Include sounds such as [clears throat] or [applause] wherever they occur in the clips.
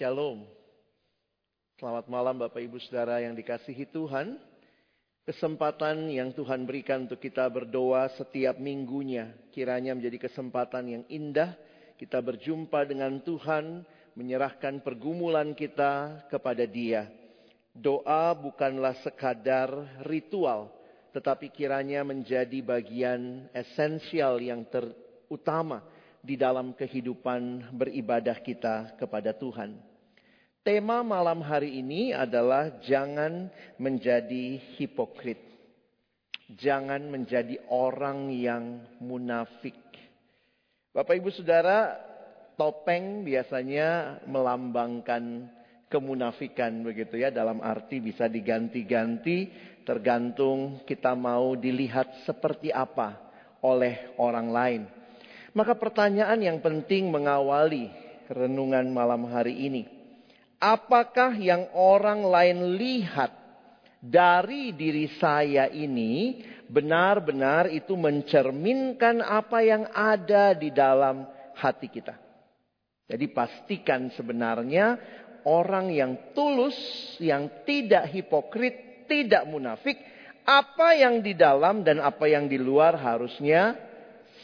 Shalom. Selamat malam Bapak Ibu Saudara yang dikasihi Tuhan. Kesempatan yang Tuhan berikan untuk kita berdoa setiap minggunya. Kiranya menjadi kesempatan yang indah. Kita berjumpa dengan Tuhan. Menyerahkan pergumulan kita kepada dia. Doa bukanlah sekadar ritual. Tetapi kiranya menjadi bagian esensial yang terutama di dalam kehidupan beribadah kita kepada Tuhan. Tema malam hari ini adalah jangan menjadi hipokrit. Jangan menjadi orang yang munafik. Bapak Ibu Saudara, topeng biasanya melambangkan kemunafikan begitu ya dalam arti bisa diganti-ganti tergantung kita mau dilihat seperti apa oleh orang lain. Maka pertanyaan yang penting mengawali renungan malam hari ini. Apakah yang orang lain lihat dari diri saya ini benar-benar itu mencerminkan apa yang ada di dalam hati kita? Jadi pastikan sebenarnya orang yang tulus, yang tidak hipokrit, tidak munafik, apa yang di dalam dan apa yang di luar harusnya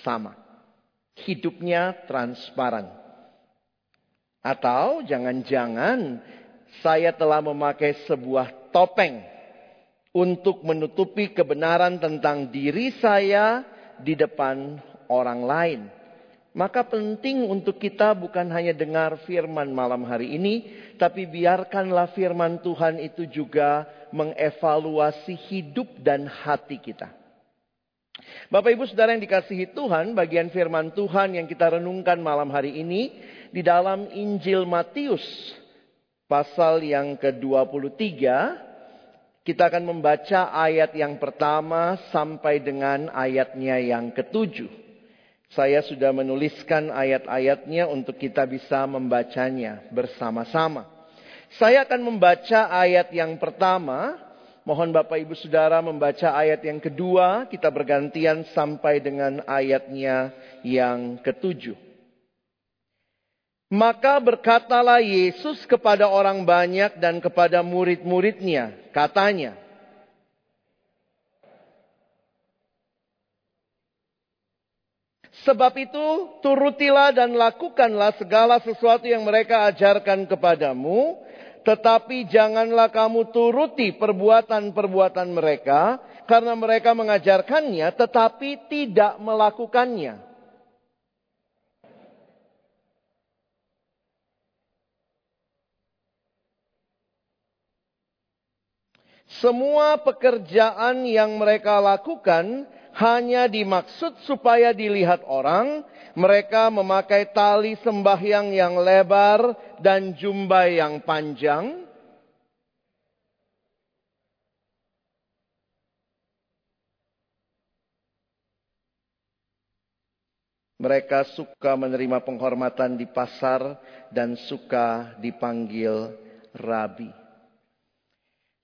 sama hidupnya transparan. Atau jangan-jangan saya telah memakai sebuah topeng untuk menutupi kebenaran tentang diri saya di depan orang lain. Maka penting untuk kita bukan hanya dengar firman malam hari ini, tapi biarkanlah firman Tuhan itu juga mengevaluasi hidup dan hati kita. Bapak Ibu Saudara yang dikasihi Tuhan, bagian firman Tuhan yang kita renungkan malam hari ini di dalam Injil Matius pasal yang ke-23 kita akan membaca ayat yang pertama sampai dengan ayatnya yang ketujuh. Saya sudah menuliskan ayat-ayatnya untuk kita bisa membacanya bersama-sama. Saya akan membaca ayat yang pertama Mohon Bapak Ibu Saudara membaca ayat yang kedua, kita bergantian sampai dengan ayatnya yang ketujuh. Maka berkatalah Yesus kepada orang banyak dan kepada murid-muridnya, katanya, Sebab itu turutilah dan lakukanlah segala sesuatu yang mereka ajarkan kepadamu tetapi janganlah kamu turuti perbuatan-perbuatan mereka, karena mereka mengajarkannya tetapi tidak melakukannya. Semua pekerjaan yang mereka lakukan hanya dimaksud supaya dilihat orang, mereka memakai tali sembahyang yang lebar dan jumbai yang panjang. Mereka suka menerima penghormatan di pasar dan suka dipanggil rabi.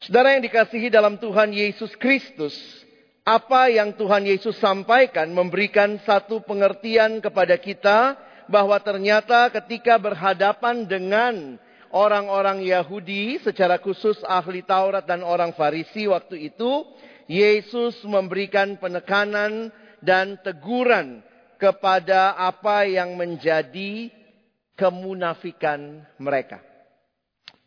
Saudara yang dikasihi dalam Tuhan Yesus Kristus, apa yang Tuhan Yesus sampaikan memberikan satu pengertian kepada kita bahwa ternyata ketika berhadapan dengan orang-orang Yahudi secara khusus ahli Taurat dan orang Farisi waktu itu Yesus memberikan penekanan dan teguran kepada apa yang menjadi kemunafikan mereka.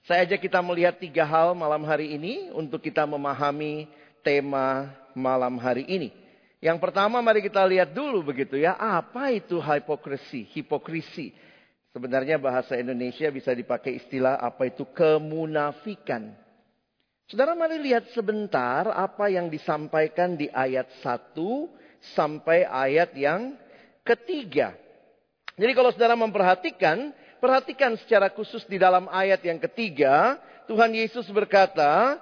Saya ajak kita melihat tiga hal malam hari ini untuk kita memahami tema malam hari ini. Yang pertama mari kita lihat dulu begitu ya, apa itu hipokrisi, hipokrisi. Sebenarnya bahasa Indonesia bisa dipakai istilah apa itu kemunafikan. Saudara mari lihat sebentar apa yang disampaikan di ayat 1 sampai ayat yang ketiga. Jadi kalau saudara memperhatikan, perhatikan secara khusus di dalam ayat yang ketiga, Tuhan Yesus berkata,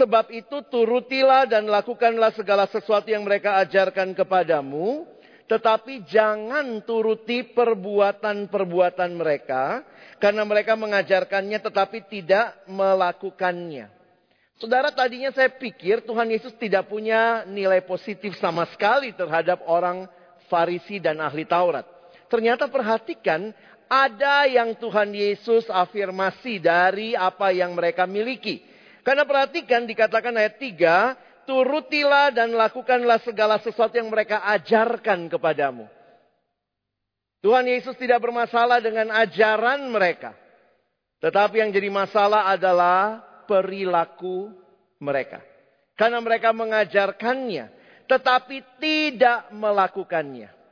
Sebab itu turutilah dan lakukanlah segala sesuatu yang mereka ajarkan kepadamu. Tetapi jangan turuti perbuatan-perbuatan mereka. Karena mereka mengajarkannya tetapi tidak melakukannya. Saudara tadinya saya pikir Tuhan Yesus tidak punya nilai positif sama sekali terhadap orang Farisi dan ahli Taurat. Ternyata perhatikan ada yang Tuhan Yesus afirmasi dari apa yang mereka miliki. Karena perhatikan dikatakan ayat 3, turutilah dan lakukanlah segala sesuatu yang mereka ajarkan kepadamu. Tuhan Yesus tidak bermasalah dengan ajaran mereka. Tetapi yang jadi masalah adalah perilaku mereka. Karena mereka mengajarkannya, tetapi tidak melakukannya.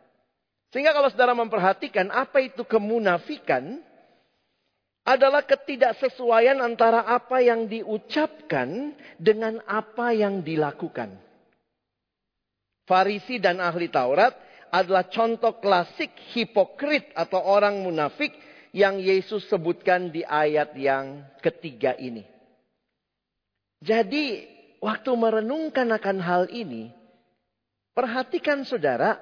Sehingga kalau saudara memperhatikan apa itu kemunafikan, adalah ketidaksesuaian antara apa yang diucapkan dengan apa yang dilakukan. Farisi dan ahli Taurat adalah contoh klasik hipokrit atau orang munafik yang Yesus sebutkan di ayat yang ketiga ini. Jadi, waktu merenungkan akan hal ini, perhatikan saudara,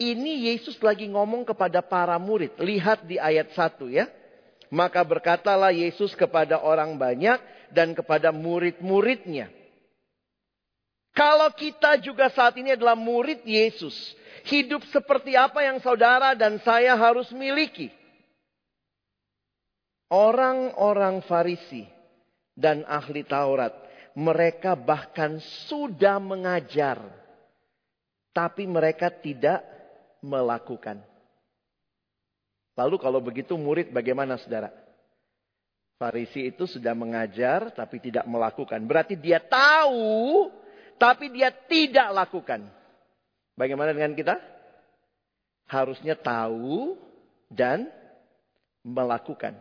ini Yesus lagi ngomong kepada para murid. Lihat di ayat 1 ya. Maka berkatalah Yesus kepada orang banyak dan kepada murid-muridnya. Kalau kita juga saat ini adalah murid Yesus. Hidup seperti apa yang saudara dan saya harus miliki. Orang-orang Farisi dan ahli Taurat, mereka bahkan sudah mengajar, tapi mereka tidak melakukan. Lalu kalau begitu murid bagaimana saudara? Farisi itu sudah mengajar tapi tidak melakukan. Berarti dia tahu tapi dia tidak lakukan. Bagaimana dengan kita? Harusnya tahu dan melakukan.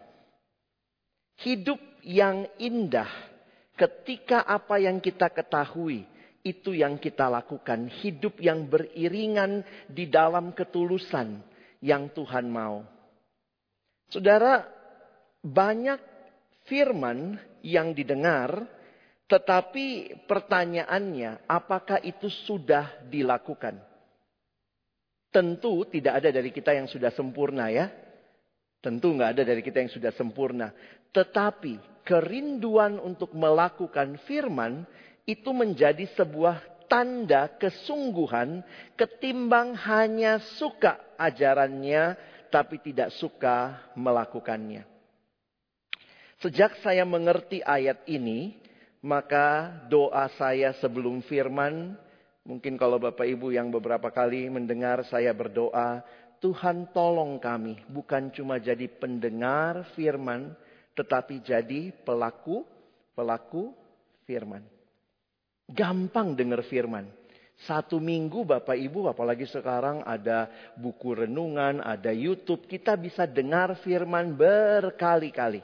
Hidup yang indah ketika apa yang kita ketahui itu yang kita lakukan. Hidup yang beriringan di dalam ketulusan yang Tuhan mau. Saudara, banyak firman yang didengar, tetapi pertanyaannya, apakah itu sudah dilakukan? Tentu tidak ada dari kita yang sudah sempurna ya. Tentu nggak ada dari kita yang sudah sempurna. Tetapi kerinduan untuk melakukan firman itu menjadi sebuah tanda kesungguhan ketimbang hanya suka ajarannya tapi tidak suka melakukannya. Sejak saya mengerti ayat ini, maka doa saya sebelum firman, mungkin kalau Bapak Ibu yang beberapa kali mendengar saya berdoa, Tuhan tolong kami bukan cuma jadi pendengar firman, tetapi jadi pelaku pelaku firman. Gampang dengar firman. Satu minggu Bapak Ibu, apalagi sekarang ada buku renungan, ada YouTube, kita bisa dengar firman berkali-kali.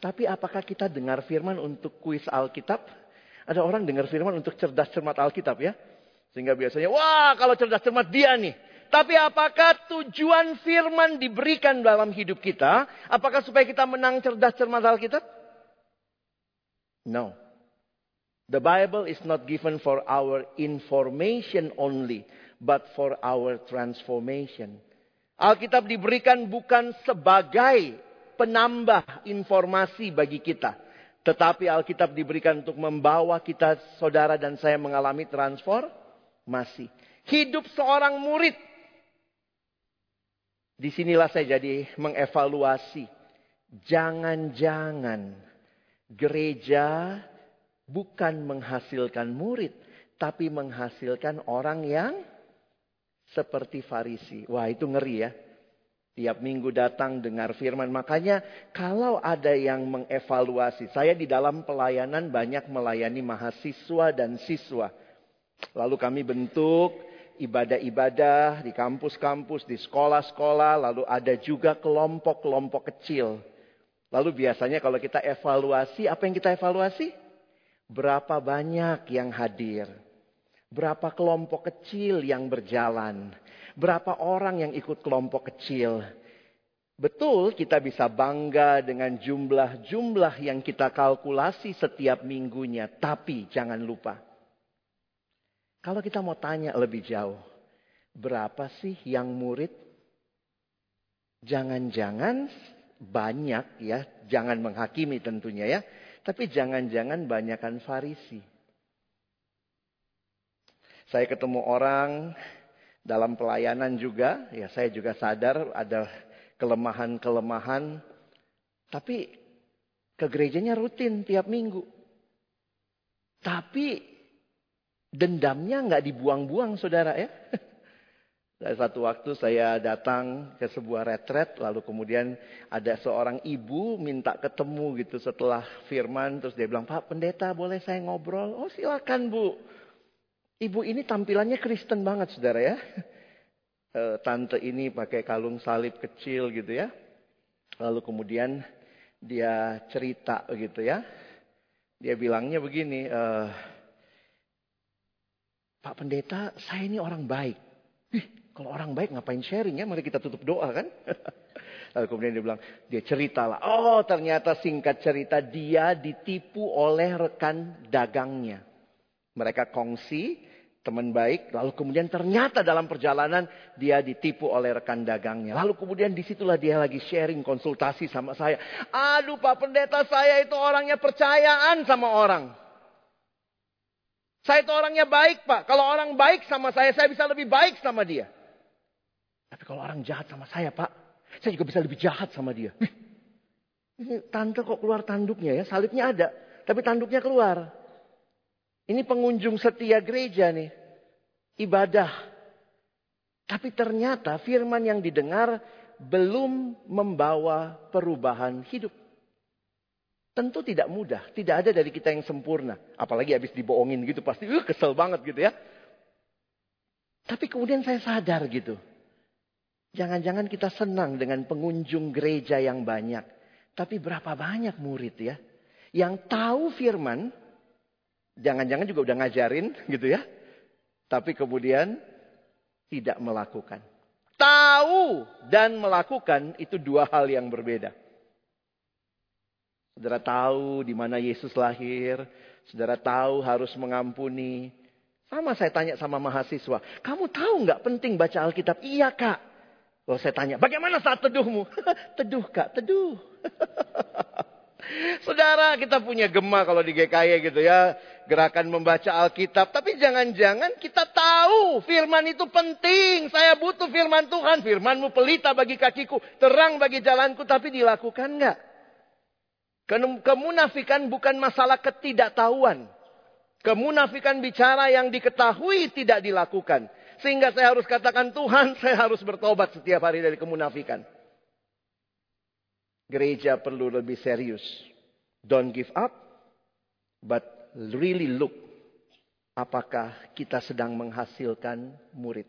Tapi apakah kita dengar firman untuk kuis Alkitab? Ada orang dengar firman untuk cerdas cermat Alkitab ya. Sehingga biasanya, wah kalau cerdas cermat dia nih. Tapi apakah tujuan firman diberikan dalam hidup kita? Apakah supaya kita menang cerdas cermat Alkitab? No. The Bible is not given for our information only, but for our transformation. Alkitab diberikan bukan sebagai penambah informasi bagi kita. Tetapi Alkitab diberikan untuk membawa kita, saudara dan saya mengalami transformasi. Hidup seorang murid Di sinilah saya jadi mengevaluasi. Jangan-jangan gereja bukan menghasilkan murid, tapi menghasilkan orang yang seperti Farisi. Wah, itu ngeri ya. Tiap minggu datang dengar firman. Makanya kalau ada yang mengevaluasi. Saya di dalam pelayanan banyak melayani mahasiswa dan siswa. Lalu kami bentuk ibadah-ibadah di kampus-kampus, di sekolah-sekolah, lalu ada juga kelompok-kelompok kecil. Lalu biasanya kalau kita evaluasi, apa yang kita evaluasi? Berapa banyak yang hadir? Berapa kelompok kecil yang berjalan? Berapa orang yang ikut kelompok kecil? Betul kita bisa bangga dengan jumlah-jumlah yang kita kalkulasi setiap minggunya. Tapi jangan lupa kalau kita mau tanya lebih jauh, berapa sih yang murid? Jangan-jangan banyak ya, jangan menghakimi tentunya ya. Tapi jangan-jangan banyakkan Farisi. Saya ketemu orang dalam pelayanan juga, ya saya juga sadar ada kelemahan-kelemahan. Tapi ke gerejanya rutin tiap minggu. Tapi dendamnya nggak dibuang-buang saudara ya. Dari satu waktu saya datang ke sebuah retret, lalu kemudian ada seorang ibu minta ketemu gitu setelah firman, terus dia bilang, Pak pendeta boleh saya ngobrol? Oh silakan bu. Ibu ini tampilannya Kristen banget saudara ya. [laughs] E, tante ini pakai kalung salib kecil gitu ya. Lalu kemudian dia cerita gitu ya. Dia bilangnya begini, e, Pak pendeta saya ini orang baik. [laughs] Kalau orang baik ngapain sharing ya? Mari kita tutup doa kan? [laughs] Lalu kemudian dia bilang, dia ceritalah. Oh ternyata singkat cerita dia ditipu oleh rekan dagangnya. Mereka kongsi, teman baik. Lalu kemudian ternyata dalam perjalanan dia ditipu oleh rekan dagangnya. Lalu kemudian di situlah dia lagi sharing konsultasi sama saya. Aduh Pak Pendeta saya itu orangnya percayaan sama orang. Saya itu orangnya baik Pak. Kalau orang baik sama saya, saya bisa lebih baik sama dia. Tapi kalau orang jahat sama saya, Pak, saya juga bisa lebih jahat sama dia. Ini tante kok keluar tanduknya ya, salibnya ada, tapi tanduknya keluar. Ini pengunjung setia gereja nih, ibadah. Tapi ternyata firman yang didengar belum membawa perubahan hidup. Tentu tidak mudah, tidak ada dari kita yang sempurna. Apalagi habis dibohongin gitu pasti uh, kesel banget gitu ya. Tapi kemudian saya sadar gitu. Jangan-jangan kita senang dengan pengunjung gereja yang banyak. Tapi berapa banyak murid ya. Yang tahu firman. Jangan-jangan juga udah ngajarin [laughs] gitu ya. Tapi kemudian tidak melakukan. Tahu dan melakukan itu dua hal yang berbeda. Saudara tahu di mana Yesus lahir. Saudara tahu harus mengampuni. Sama saya tanya sama mahasiswa. Kamu tahu nggak penting baca Alkitab? Iya kak. Kalau saya tanya, bagaimana saat teduhmu? [laughs] teduh kak, teduh. [laughs] Saudara, kita punya gema kalau di GKI gitu ya. Gerakan membaca Alkitab. Tapi jangan-jangan kita tahu firman itu penting. Saya butuh firman Tuhan. Firmanmu pelita bagi kakiku. Terang bagi jalanku. Tapi dilakukan nggak? Kemunafikan bukan masalah ketidaktahuan. Kemunafikan bicara yang diketahui tidak dilakukan. Sehingga saya harus katakan, Tuhan saya harus bertobat setiap hari dari kemunafikan. Gereja perlu lebih serius. Don't give up, but really look. Apakah kita sedang menghasilkan murid.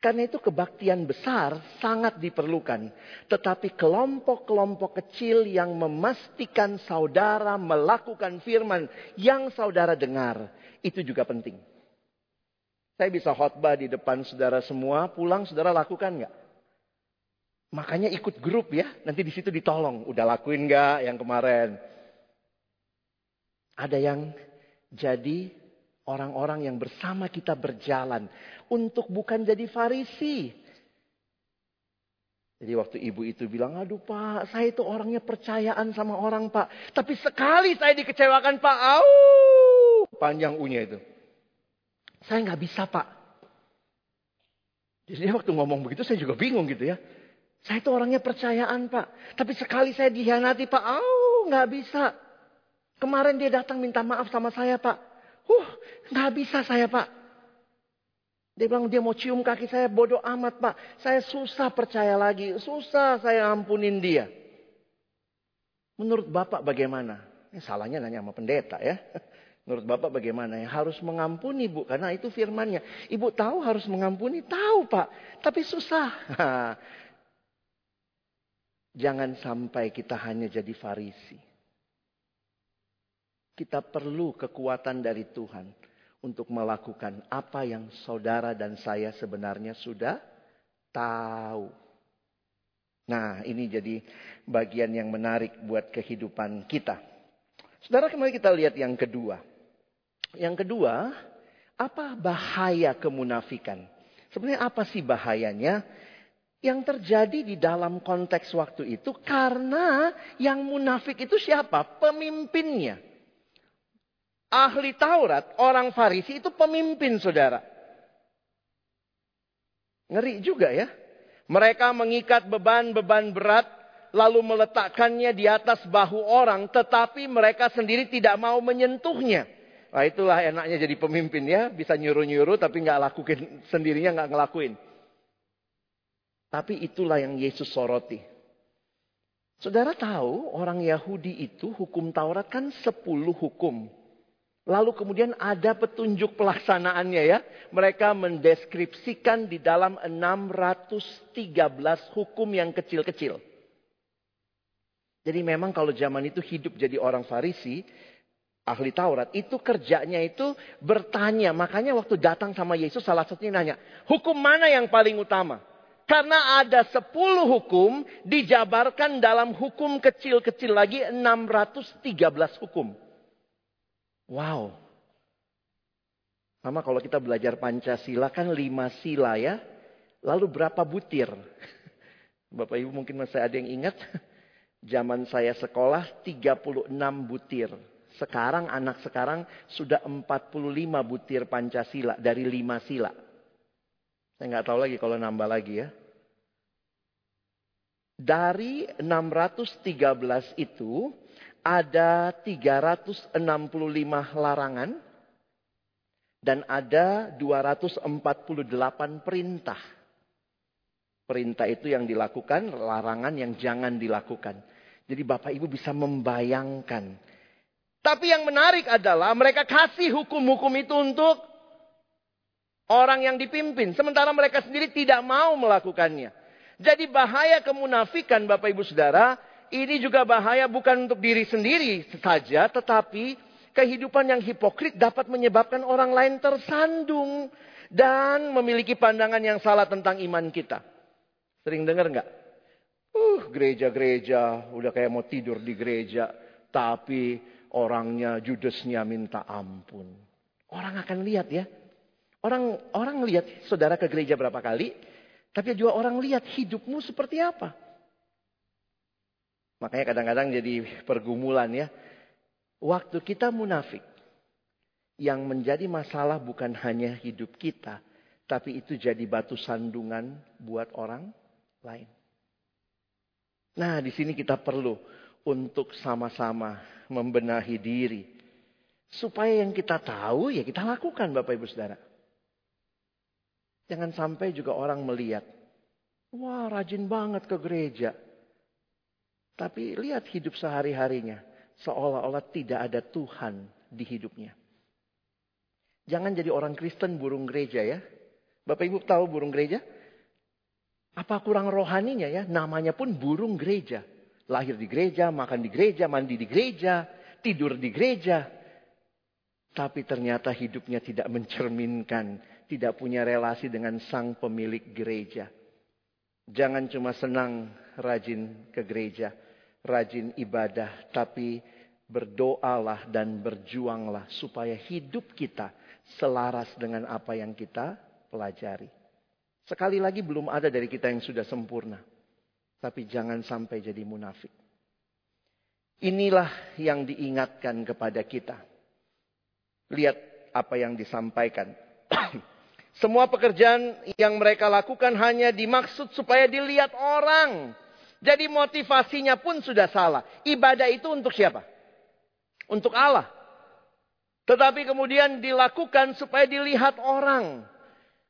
Karena itu kebaktian besar sangat diperlukan. Tetapi kelompok-kelompok kecil yang memastikan saudara melakukan firman yang saudara dengar. Itu juga penting. Saya bisa khotbah di depan saudara semua, pulang saudara lakukan nggak? Makanya ikut grup ya, nanti di situ ditolong. Udah lakuin nggak yang kemarin? Ada yang jadi orang-orang yang bersama kita berjalan untuk bukan jadi farisi. Jadi waktu ibu itu bilang, aduh pak, saya itu orangnya percayaan sama orang pak. Tapi sekali saya dikecewakan pak, au, panjang unya itu. Saya nggak bisa pak. Jadi waktu ngomong begitu saya juga bingung gitu ya. Saya itu orangnya percayaan pak. Tapi sekali saya dihianati pak. Oh nggak bisa. Kemarin dia datang minta maaf sama saya pak. Uh nggak bisa saya pak. Dia bilang dia mau cium kaki saya bodoh amat pak. Saya susah percaya lagi. Susah saya ampunin dia. Menurut bapak bagaimana? Ini salahnya nanya sama pendeta ya. [laughs] Menurut Bapak bagaimana? Ya, harus mengampuni Bu, karena itu firmannya. Ibu tahu harus mengampuni? Tahu Pak, tapi susah. [laughs] Jangan sampai kita hanya jadi farisi. Kita perlu kekuatan dari Tuhan untuk melakukan apa yang saudara dan saya sebenarnya sudah tahu. Nah, ini jadi bagian yang menarik buat kehidupan kita. Saudara, kembali kita lihat yang kedua. Yang kedua, apa bahaya kemunafikan? Sebenarnya apa sih bahayanya? Yang terjadi di dalam konteks waktu itu karena yang munafik itu siapa? Pemimpinnya. Ahli Taurat, orang Farisi itu pemimpin saudara. Ngeri juga ya. Mereka mengikat beban-beban berat lalu meletakkannya di atas bahu orang tetapi mereka sendiri tidak mau menyentuhnya. Nah itulah enaknya jadi pemimpin ya. Bisa nyuruh-nyuruh tapi nggak lakuin sendirinya nggak ngelakuin. Tapi itulah yang Yesus soroti. Saudara tahu orang Yahudi itu hukum Taurat kan 10 hukum. Lalu kemudian ada petunjuk pelaksanaannya ya. Mereka mendeskripsikan di dalam 613 hukum yang kecil-kecil. Jadi memang kalau zaman itu hidup jadi orang Farisi, ahli Taurat, itu kerjanya itu bertanya. Makanya waktu datang sama Yesus salah satunya nanya, hukum mana yang paling utama? Karena ada sepuluh hukum dijabarkan dalam hukum kecil-kecil lagi 613 hukum. Wow. Sama kalau kita belajar Pancasila kan lima sila ya. Lalu berapa butir? [laughs] Bapak Ibu mungkin masih ada yang ingat. [laughs] Zaman saya sekolah 36 butir. Sekarang anak sekarang sudah 45 butir Pancasila dari 5 sila. Saya nggak tahu lagi kalau nambah lagi ya. Dari 613 itu ada 365 larangan dan ada 248 perintah. Perintah itu yang dilakukan, larangan yang jangan dilakukan. Jadi Bapak Ibu bisa membayangkan tapi yang menarik adalah mereka kasih hukum-hukum itu untuk orang yang dipimpin. Sementara mereka sendiri tidak mau melakukannya. Jadi bahaya kemunafikan Bapak Ibu Saudara. Ini juga bahaya bukan untuk diri sendiri saja. Tetapi kehidupan yang hipokrit dapat menyebabkan orang lain tersandung. Dan memiliki pandangan yang salah tentang iman kita. Sering dengar nggak? Uh, gereja-gereja udah kayak mau tidur di gereja. Tapi orangnya judesnya minta ampun. Orang akan lihat ya. Orang orang lihat saudara ke gereja berapa kali, tapi juga orang lihat hidupmu seperti apa. Makanya kadang-kadang jadi pergumulan ya. Waktu kita munafik, yang menjadi masalah bukan hanya hidup kita, tapi itu jadi batu sandungan buat orang lain. Nah, di sini kita perlu untuk sama-sama membenahi diri. Supaya yang kita tahu ya kita lakukan Bapak Ibu Saudara. Jangan sampai juga orang melihat. Wah rajin banget ke gereja. Tapi lihat hidup sehari-harinya. Seolah-olah tidak ada Tuhan di hidupnya. Jangan jadi orang Kristen burung gereja ya. Bapak Ibu tahu burung gereja? Apa kurang rohaninya ya? Namanya pun burung gereja. Lahir di gereja, makan di gereja, mandi di gereja, tidur di gereja. Tapi ternyata hidupnya tidak mencerminkan, tidak punya relasi dengan sang pemilik gereja. Jangan cuma senang rajin ke gereja, rajin ibadah, tapi berdoalah dan berjuanglah supaya hidup kita selaras dengan apa yang kita pelajari. Sekali lagi belum ada dari kita yang sudah sempurna. Tapi jangan sampai jadi munafik. Inilah yang diingatkan kepada kita. Lihat apa yang disampaikan. [clears throat] Semua pekerjaan yang mereka lakukan hanya dimaksud supaya dilihat orang. Jadi motivasinya pun sudah salah. Ibadah itu untuk siapa? Untuk Allah. Tetapi kemudian dilakukan supaya dilihat orang.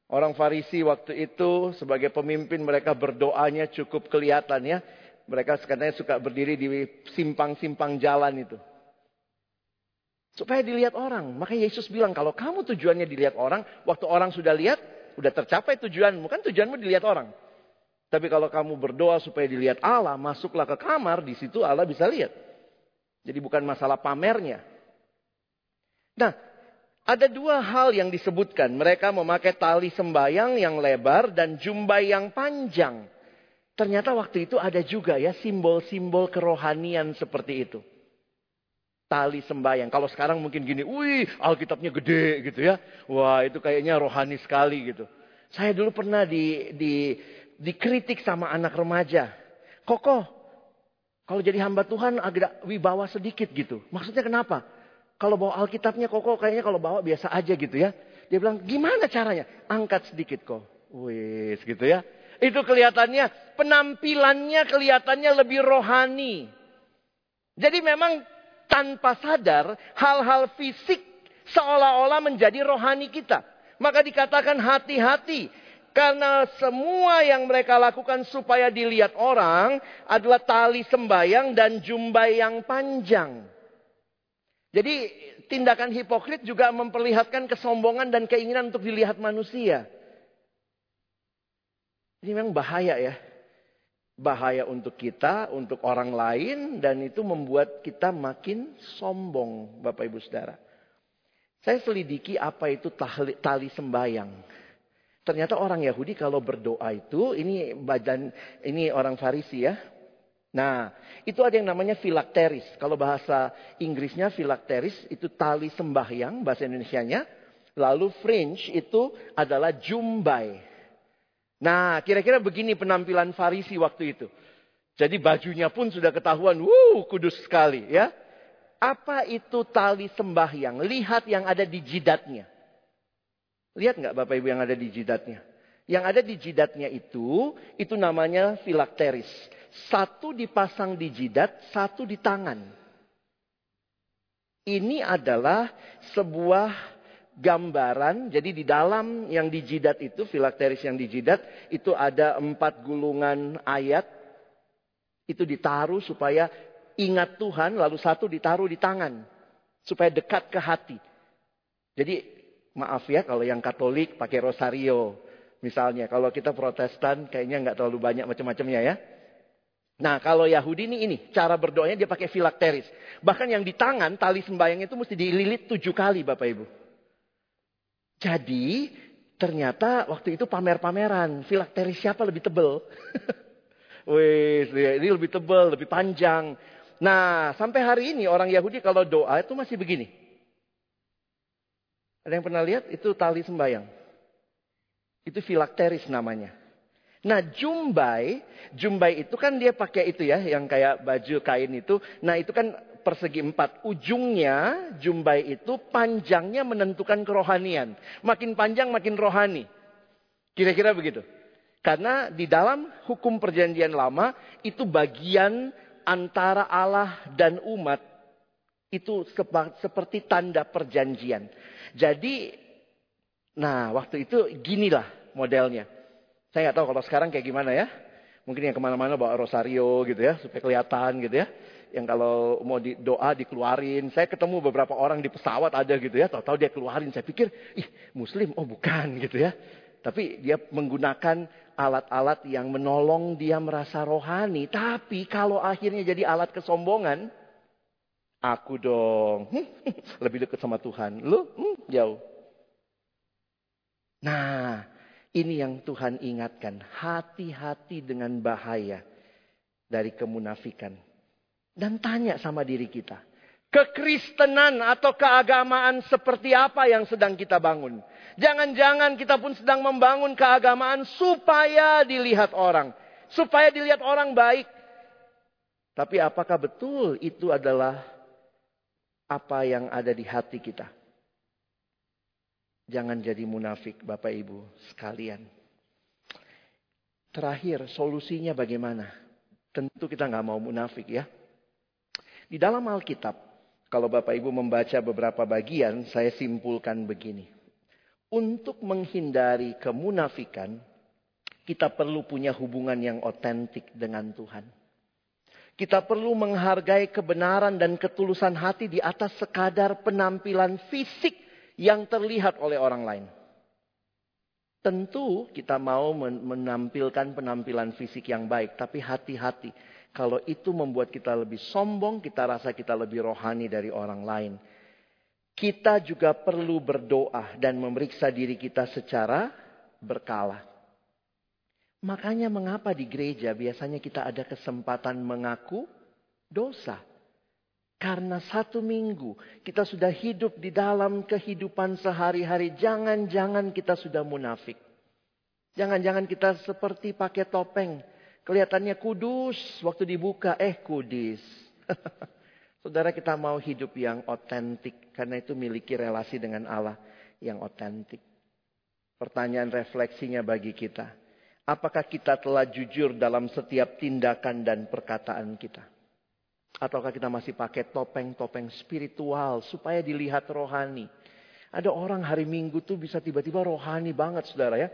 Orang Farisi waktu itu sebagai pemimpin mereka berdoanya cukup kelihatan ya. Mereka sekatanya suka berdiri di simpang-simpang jalan itu. Supaya dilihat orang. Maka Yesus bilang kalau kamu tujuannya dilihat orang. Waktu orang sudah lihat, sudah tercapai tujuanmu. Kan tujuanmu dilihat orang. Tapi kalau kamu berdoa supaya dilihat Allah, masuklah ke kamar, di situ Allah bisa lihat. Jadi bukan masalah pamernya. Nah, ada dua hal yang disebutkan. Mereka memakai tali sembayang yang lebar dan jumbai yang panjang. Ternyata waktu itu ada juga ya simbol-simbol kerohanian seperti itu. Tali sembayang. Kalau sekarang mungkin gini, wih Alkitabnya gede gitu ya. Wah itu kayaknya rohani sekali gitu. Saya dulu pernah di, di, dikritik sama anak remaja. Kokoh, kalau jadi hamba Tuhan agak wibawa sedikit gitu. Maksudnya kenapa? Kalau bawa Alkitabnya kok kayaknya kalau bawa biasa aja gitu ya. Dia bilang, gimana caranya? Angkat sedikit kok. Wis gitu ya. Itu kelihatannya, penampilannya kelihatannya lebih rohani. Jadi memang tanpa sadar hal-hal fisik seolah-olah menjadi rohani kita. Maka dikatakan hati-hati. Karena semua yang mereka lakukan supaya dilihat orang adalah tali sembayang dan jumbai yang panjang. Jadi tindakan hipokrit juga memperlihatkan kesombongan dan keinginan untuk dilihat manusia. Ini memang bahaya ya. Bahaya untuk kita, untuk orang lain, dan itu membuat kita makin sombong, Bapak Ibu Saudara. Saya selidiki apa itu tali, tali sembayang. Ternyata orang Yahudi kalau berdoa itu, ini badan, ini orang Farisi ya. Nah, itu ada yang namanya filakteris. Kalau bahasa Inggrisnya filakteris itu tali sembahyang, bahasa Indonesianya. Lalu fringe itu adalah jumbai. Nah, kira-kira begini penampilan Farisi waktu itu. Jadi bajunya pun sudah ketahuan, wuh kudus sekali ya. Apa itu tali sembahyang? Lihat yang ada di jidatnya. Lihat nggak Bapak Ibu yang ada di jidatnya? Yang ada di jidatnya itu, itu namanya filakteris. Satu dipasang di jidat, satu di tangan. Ini adalah sebuah gambaran. Jadi di dalam yang di jidat itu, filakteris yang di jidat, itu ada empat gulungan ayat. Itu ditaruh supaya ingat Tuhan, lalu satu ditaruh di tangan. Supaya dekat ke hati. Jadi maaf ya kalau yang Katolik pakai rosario. Misalnya kalau kita protestan kayaknya nggak terlalu banyak macam-macamnya ya. Nah kalau Yahudi ini ini cara berdoanya dia pakai filakteris. Bahkan yang di tangan tali sembayang itu mesti dililit tujuh kali Bapak Ibu. Jadi ternyata waktu itu pamer-pameran. Filakteris siapa lebih tebel? [laughs] Wih, ini lebih tebel, lebih panjang. Nah, sampai hari ini orang Yahudi kalau doa itu masih begini. Ada yang pernah lihat? Itu tali sembayang. Itu filakteris namanya. Nah, jumbai, jumbai itu kan dia pakai itu ya, yang kayak baju kain itu. Nah, itu kan persegi empat. Ujungnya jumbai itu panjangnya menentukan kerohanian. Makin panjang makin rohani. Kira-kira begitu. Karena di dalam hukum perjanjian lama itu bagian antara Allah dan umat itu seperti tanda perjanjian. Jadi, nah waktu itu ginilah modelnya. Saya nggak tahu kalau sekarang kayak gimana ya. Mungkin yang ke mana-mana bawa rosario gitu ya, supaya kelihatan gitu ya. Yang kalau mau di, doa dikeluarin. Saya ketemu beberapa orang di pesawat ada gitu ya. Tahu-tahu dia keluarin. Saya pikir, ih muslim, oh bukan gitu ya. Tapi dia menggunakan alat-alat yang menolong dia merasa rohani. Tapi kalau akhirnya jadi alat kesombongan, aku dong [laughs] lebih dekat sama Tuhan. Lu hmm, jauh. Nah, ini yang Tuhan ingatkan. Hati-hati dengan bahaya dari kemunafikan. Dan tanya sama diri kita. Kekristenan atau keagamaan seperti apa yang sedang kita bangun? Jangan-jangan kita pun sedang membangun keagamaan supaya dilihat orang. Supaya dilihat orang baik. Tapi apakah betul itu adalah apa yang ada di hati kita? Jangan jadi munafik Bapak Ibu sekalian. Terakhir solusinya bagaimana? Tentu kita nggak mau munafik ya. Di dalam Alkitab, kalau Bapak Ibu membaca beberapa bagian, saya simpulkan begini. Untuk menghindari kemunafikan, kita perlu punya hubungan yang otentik dengan Tuhan. Kita perlu menghargai kebenaran dan ketulusan hati di atas sekadar penampilan fisik yang terlihat oleh orang lain. Tentu kita mau menampilkan penampilan fisik yang baik, tapi hati-hati. Kalau itu membuat kita lebih sombong, kita rasa kita lebih rohani dari orang lain kita juga perlu berdoa dan memeriksa diri kita secara berkala. Makanya mengapa di gereja biasanya kita ada kesempatan mengaku dosa. Karena satu minggu kita sudah hidup di dalam kehidupan sehari-hari. Jangan-jangan kita sudah munafik. Jangan-jangan kita seperti pakai topeng. Kelihatannya kudus. Waktu dibuka, eh kudis. [laughs] Saudara kita mau hidup yang otentik karena itu miliki relasi dengan Allah yang otentik. Pertanyaan refleksinya bagi kita. Apakah kita telah jujur dalam setiap tindakan dan perkataan kita? Ataukah kita masih pakai topeng-topeng spiritual supaya dilihat rohani? Ada orang hari Minggu tuh bisa tiba-tiba rohani banget saudara ya.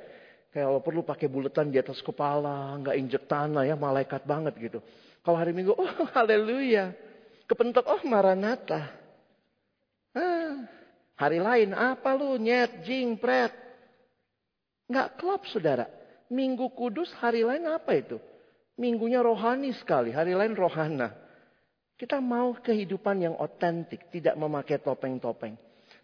Kayak kalau perlu pakai buletan di atas kepala, nggak injek tanah ya, malaikat banget gitu. Kalau hari Minggu, oh [laughs] haleluya. Kepentok, oh maranata. Ah, hari lain, apa lu nyet, jing, pret. Nggak klop saudara. Minggu kudus, hari lain apa itu? Minggunya rohani sekali, hari lain rohana. Kita mau kehidupan yang otentik, tidak memakai topeng-topeng.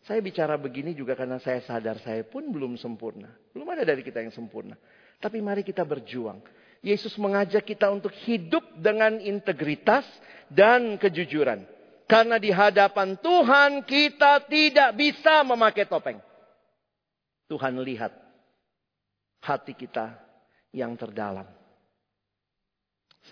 Saya bicara begini juga karena saya sadar saya pun belum sempurna. Belum ada dari kita yang sempurna. Tapi mari kita berjuang. Yesus mengajak kita untuk hidup dengan integritas dan kejujuran. Karena di hadapan Tuhan kita tidak bisa memakai topeng. Tuhan lihat hati kita yang terdalam.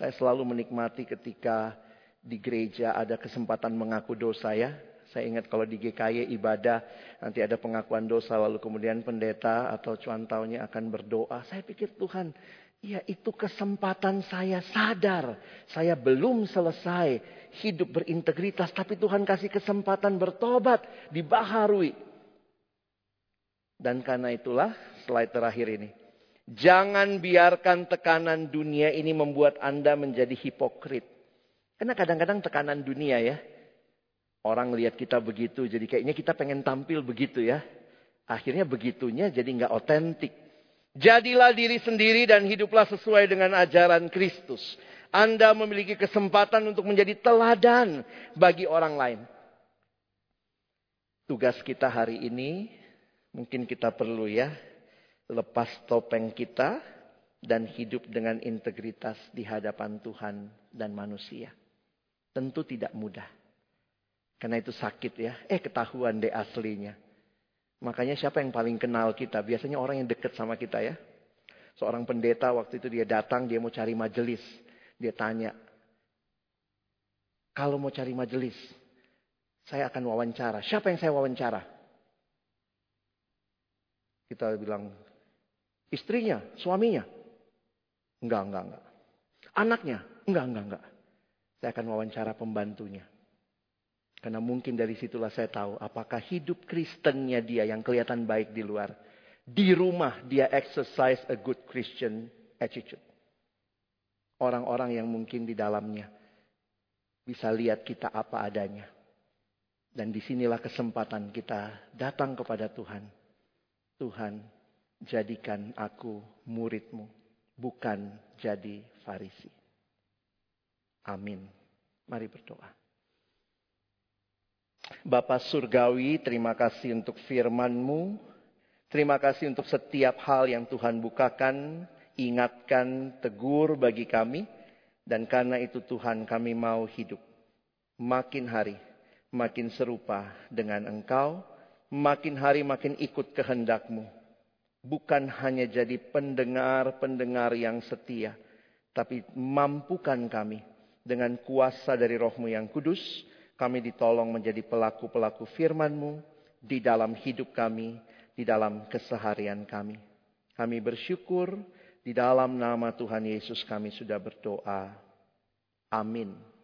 Saya selalu menikmati ketika di gereja ada kesempatan mengaku dosa ya. Saya ingat kalau di GKY ibadah nanti ada pengakuan dosa lalu kemudian pendeta atau cuantaunya akan berdoa. Saya pikir Tuhan, ya itu kesempatan saya sadar. Saya belum selesai hidup berintegritas tapi Tuhan kasih kesempatan bertobat, dibaharui. Dan karena itulah slide terakhir ini. Jangan biarkan tekanan dunia ini membuat Anda menjadi hipokrit. Karena kadang-kadang tekanan dunia ya, Orang lihat kita begitu, jadi kayaknya kita pengen tampil begitu ya. Akhirnya begitunya jadi nggak otentik. Jadilah diri sendiri dan hiduplah sesuai dengan ajaran Kristus. Anda memiliki kesempatan untuk menjadi teladan bagi orang lain. Tugas kita hari ini mungkin kita perlu ya lepas topeng kita dan hidup dengan integritas di hadapan Tuhan dan manusia. Tentu tidak mudah. Karena itu sakit ya. Eh ketahuan deh aslinya. Makanya siapa yang paling kenal kita? Biasanya orang yang dekat sama kita ya. Seorang pendeta waktu itu dia datang, dia mau cari majelis. Dia tanya, kalau mau cari majelis, saya akan wawancara. Siapa yang saya wawancara? Kita bilang, istrinya, suaminya. Enggak, enggak, enggak. Anaknya? Enggak, enggak, enggak. Saya akan wawancara pembantunya. Karena mungkin dari situlah saya tahu apakah hidup Kristennya dia yang kelihatan baik di luar. Di rumah dia exercise a good Christian attitude. Orang-orang yang mungkin di dalamnya bisa lihat kita apa adanya. Dan di sinilah kesempatan kita datang kepada Tuhan. Tuhan, jadikan aku muridmu, bukan jadi farisi. Amin. Mari berdoa. Bapak Surgawi, terima kasih untuk firman-Mu. Terima kasih untuk setiap hal yang Tuhan bukakan, ingatkan, tegur bagi kami. Dan karena itu Tuhan kami mau hidup. Makin hari, makin serupa dengan Engkau. Makin hari makin ikut kehendak-Mu. Bukan hanya jadi pendengar-pendengar yang setia. Tapi mampukan kami dengan kuasa dari rohmu yang kudus kami ditolong menjadi pelaku-pelaku firman-Mu di dalam hidup kami, di dalam keseharian kami. Kami bersyukur di dalam nama Tuhan Yesus kami sudah berdoa. Amin.